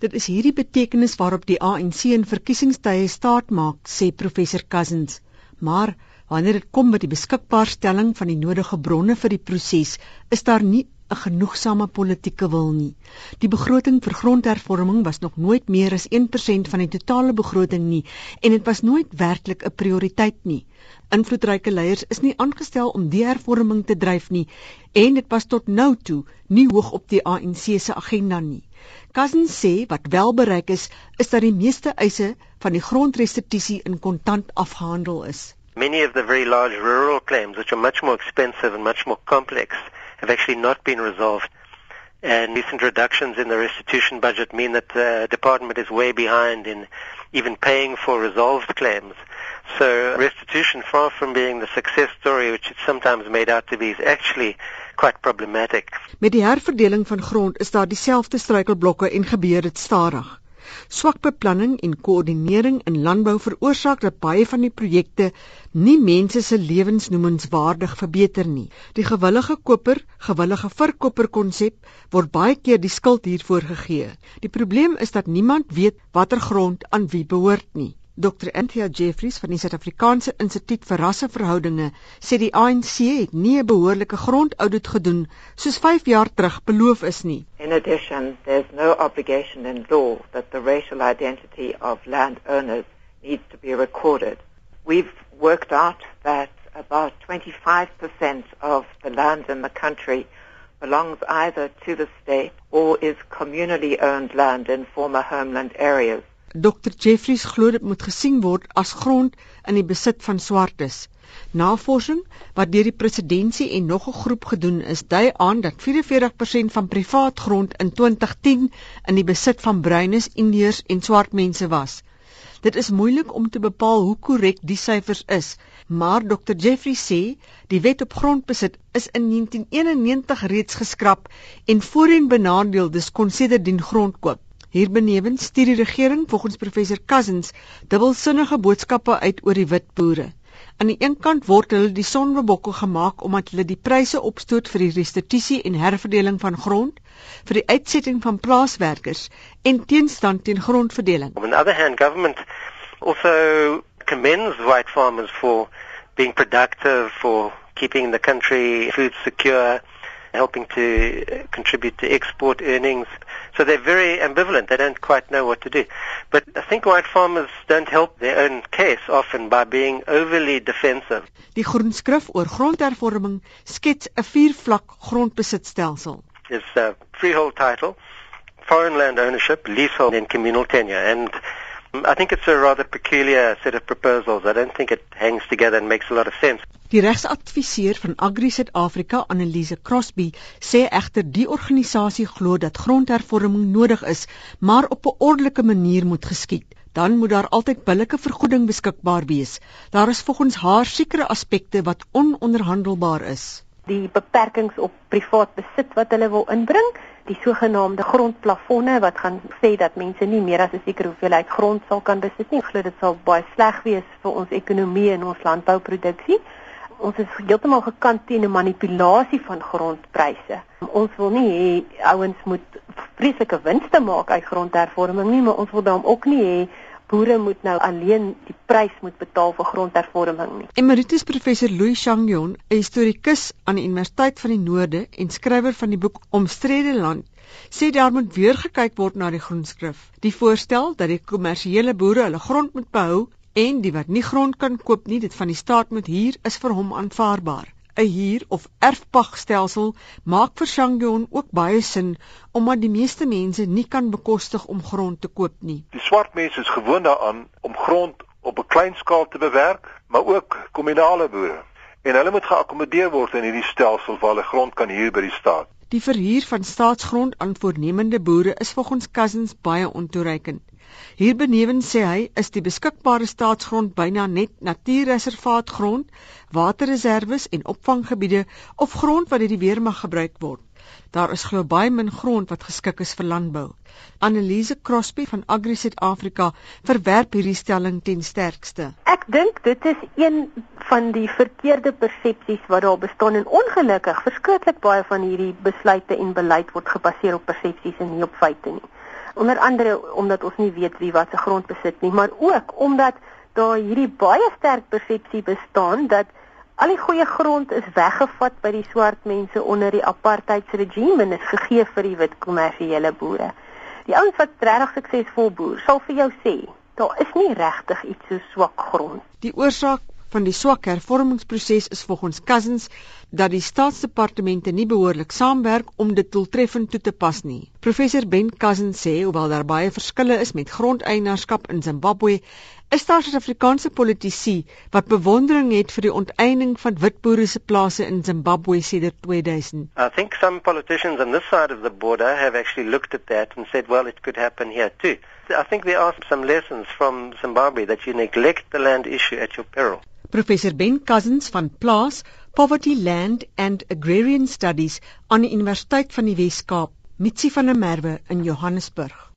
Dit is hierdie betekenis waarop die ANC in verkiesingstye staat maak, sê professor Cousins. Maar wanneer dit kom by die beskikbaarstelling van die nodige bronne vir die proses, is daar nie 'n genoegsame politieke wil nie. Die begroting vir grondhervorming was nog nooit meer as 1% van die totale begroting nie en dit was nooit werklik 'n prioriteit nie. Invloedryke leiers is nie aangestel om die hervorming te dryf nie en dit was tot nou toe nie hoog op die ANC se agenda nie. Cousins sê wat wel bereik is, is dat die meeste eise van die grondrestitusie in kontant afgehandel is. Many of the very large rural claims which are much more expensive and much more complex have actually not been resolved. And recent reductions in the restitution budget mean that the department is way behind in even paying for resolved claims. So restitution, far from being the success story which it's sometimes made out to be, is actually quite problematic. Met die herverdeling van grond is daar dieselfde struikelblokke en gebeur dit stadig. Swak beplanning en koördinering in landbou veroorsaak dat baie van die projekte nie mense se lewens noemenswaardig verbeter nie. Die gewillige koper, gewillige verkoper konsep word baie keer die skuld hiervoor gegee. Die probleem is dat niemand weet watter grond aan wie behoort nie. Dr. Anthea Jeffries van die Suid-Afrikaanse Instituut vir Rasseverhoudinge sê die ANC het nie 'n behoorlike grondaudit gedoen soos 5 jaar terug beloof is nie. In addition, there's no obligation in law that the racial identity of landowners needs to be recorded. We've worked out that about 25% of the land in the country belongs either to the state or is communally owned land in former homeland areas. Dr Jeffries glo dit moet gesien word as grond in die besit van swartes. Navorsing wat deur die presidentsie en nog 'n groep gedoen is, dui aan dat 44% van privaat grond in 2010 in die besit van bruines, indiërs en swart mense was. Dit is moeilik om te bepaal hoe korrek die syfers is, maar Dr Jeffries sê die wet op grondbesit is in 1991 reeds geskraap en voorheen benadeeldes kon sedertdien grond koop. Hierbenewens stuur die regering volgens professor Cousins dubbelsinnige boodskappe uit oor die wit boere. Aan die een kant word hulle die sonbebokkel gemaak omdat hulle die pryse opstoot vir die restituisie en herverdeling van grond, vir die uitsetting van plaaswerkers en teenstand teen grondverdeling. On the other hand, government also commends white farmers for being productive for keeping the country food secure helping to uh, contribute to export earnings. So they're very ambivalent. They don't quite know what to do. But I think white farmers don't help their own case often by being overly defensive. Die groenskrif oor grondhervorming skets 'n viervlak grondbesitstelsel. It's a freehold title, foreign land ownership, leasehold and communal tenure and I think it's a rather peculiar set of proposals. I don't think it hangs together and makes a lot of sense. Die regsadviseur van Agri Suid-Afrika, Annelise Crosby, sê egter die organisasie glo dat grondhervorming nodig is, maar op 'n ordelike manier moet geskied. Dan moet daar altyd billike vergoeding beskikbaar wees. Daar is volgens haar sekere aspekte wat ononderhandelbaar is. Die beperkings op privaat besit wat hulle wil inbring, die sogenaamde grondplafonne wat gaan sê dat mense nie meer as 'n sekere hoeveelheid grond sal kan besit nie. Ek glo dit sal baie sleg wees vir ons ekonomie en ons landbouproduksie. Ons is heeltemal gekant teen 'n manipulasie van grondpryse. Ons wil nie hê ouens moet vreeslike winste maak uit grondhervorming nie, maar ons wil dan ook nie hê boere moet nou alleen die prys moet betaal vir grondhervorming nie. Emeritus professor Louis Changyon, 'n historikus aan die Universiteit van die Noorde en skrywer van die boek Omstrede land, sê daar moet weer gekyk word na die groenskrif. Die voorstel dat die kommersiële boere hulle grond moet behou en die wat nie grond kan koop nie, dit van die staat moet huur, is vir hom aanvaarbaar. 'n huur of erfpagstelsel maak vir Shangyon ook baie sin omdat die meeste mense nie kan bekostig om grond te koop nie. Die swart mense is gewoond daaraan om grond op 'n klein skaal te bewerk, maar ook kommunale boere. En hulle moet geakkommodeer word in hierdie stelsel waar hulle grond kan huur by die staat. Die verhuur van staatsgrond aan voornemende boere is volgens Cousins baie ontoereikend. Hierbenewens sê hy is die beskikbare staatsgrond byna net natuurreservaatgrond, waterreserwes en opvanggebiede of grond wat deur die weermag gebruik word. Daar is glo baie min grond wat geskik is vir landbou. Annelise Crosby van Agri Suid-Afrika verwerp hierdie stelling ten sterkste. Ek dink dit is een van die verkeerde persepsies wat daar bestaan en ongelukkig verskriklik baie van hierdie besluite en beleid word gebaseer op persepsies en nie op feite nie Onder andere omdat ons nie weet wie wat se grond besit nie, maar ook omdat daar hierdie baie sterk persepsie bestaan dat al die goeie grond is weggevat by die swart mense onder die apartheidsregime en is gegee vir die wit kommersiële boere. Die ouens wat regtig suksesvol boer, sal vir jou sê, daar is nie regtig iets so swak grond. Die oorsaak van die swak hervormingsproses is volgens Cousins dat die staatsdepartemente nie behoorlik saamwerk om dit doeltreffend toe te pas nie. Professor Ben Cousins sê hoewel daar baie verskille is met grondeienaarskap in Zimbabwe, is daar Suid-Afrikaanse politici wat bewondering het vir die onteiening van witboere se plase in Zimbabwe sedert 2000. I think some politicians on this side of the border have actually looked at that and said well it could happen here too. I think there are some lessons from Zimbabwe that you neglect the land issue at your peril. Professor Ben Cousins van Plaas Poverty Land and Agrarian Studies aan die Universiteit van die Wes-Kaap, Mitsi van der Merwe in Johannesburg.